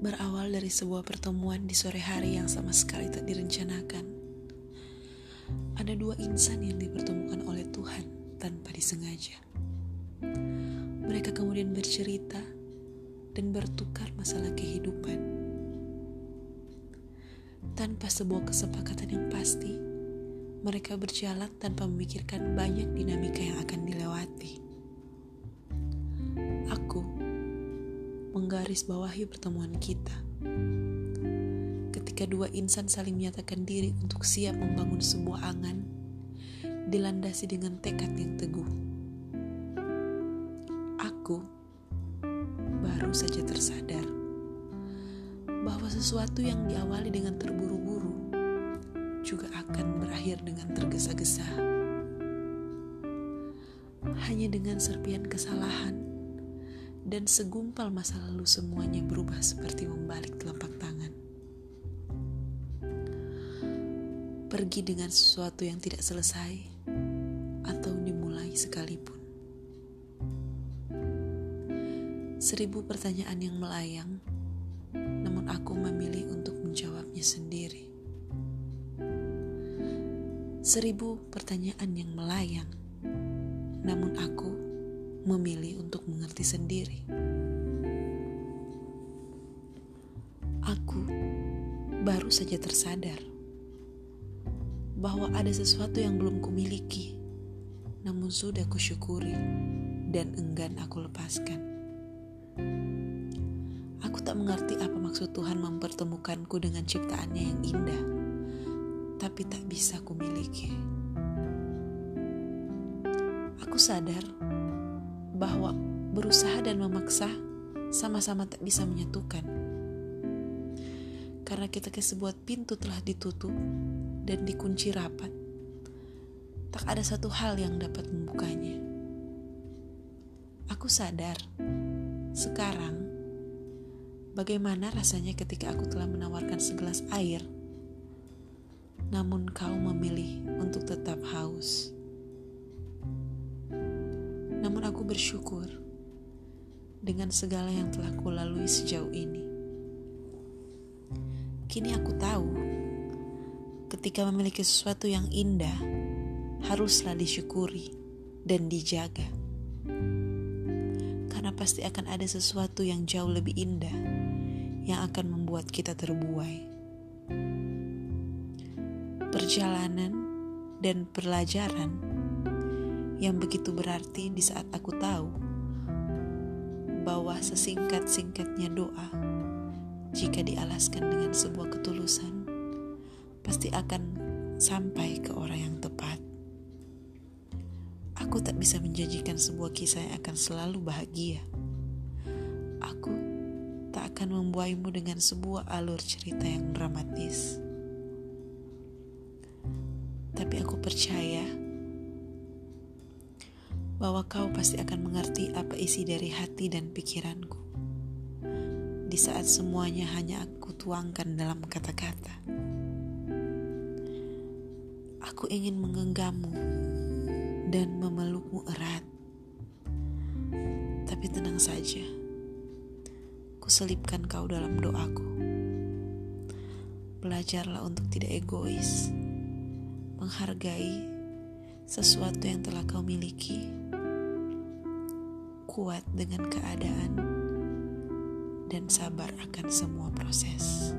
Berawal dari sebuah pertemuan di sore hari yang sama sekali tak direncanakan, ada dua insan yang dipertemukan oleh Tuhan tanpa disengaja. Mereka kemudian bercerita dan bertukar masalah kehidupan. Tanpa sebuah kesepakatan yang pasti, mereka berjalan tanpa memikirkan banyak dinamika yang akan dilewati. Menggarisbawahi pertemuan kita. Ketika dua insan saling menyatakan diri untuk siap membangun sebuah angan, dilandasi dengan tekad yang teguh. Aku baru saja tersadar bahwa sesuatu yang diawali dengan terburu-buru juga akan berakhir dengan tergesa-gesa. Hanya dengan serpian kesalahan dan segumpal masa lalu semuanya berubah seperti membalik telapak tangan. Pergi dengan sesuatu yang tidak selesai atau dimulai sekalipun. Seribu pertanyaan yang melayang, namun aku memilih untuk menjawabnya sendiri. Seribu pertanyaan yang melayang, namun aku memilih untuk mengerti sendiri. Aku baru saja tersadar bahwa ada sesuatu yang belum kumiliki, namun sudah kusyukuri dan enggan aku lepaskan. Aku tak mengerti apa maksud Tuhan mempertemukanku dengan ciptaannya yang indah, tapi tak bisa kumiliki. Aku sadar bahwa berusaha dan memaksa sama-sama tak bisa menyatukan. Karena kita ke sebuah pintu telah ditutup dan dikunci rapat, tak ada satu hal yang dapat membukanya. Aku sadar, sekarang, bagaimana rasanya ketika aku telah menawarkan segelas air, namun kau memilih untuk tetap haus. Aku bersyukur dengan segala yang telah kulalui sejauh ini. Kini aku tahu, ketika memiliki sesuatu yang indah, haruslah disyukuri dan dijaga. Karena pasti akan ada sesuatu yang jauh lebih indah yang akan membuat kita terbuai. Perjalanan dan pelajaran yang begitu berarti di saat aku tahu bahwa sesingkat-singkatnya doa jika dialaskan dengan sebuah ketulusan pasti akan sampai ke orang yang tepat. Aku tak bisa menjanjikan sebuah kisah yang akan selalu bahagia. Aku tak akan membuaimu dengan sebuah alur cerita yang dramatis. Tapi aku percaya bahwa kau pasti akan mengerti apa isi dari hati dan pikiranku. Di saat semuanya hanya aku tuangkan dalam kata-kata. Aku ingin menggenggammu dan memelukmu erat. Tapi tenang saja, kuselipkan kau dalam doaku. Belajarlah untuk tidak egois, menghargai sesuatu yang telah kau miliki kuat dengan keadaan, dan sabar akan semua proses.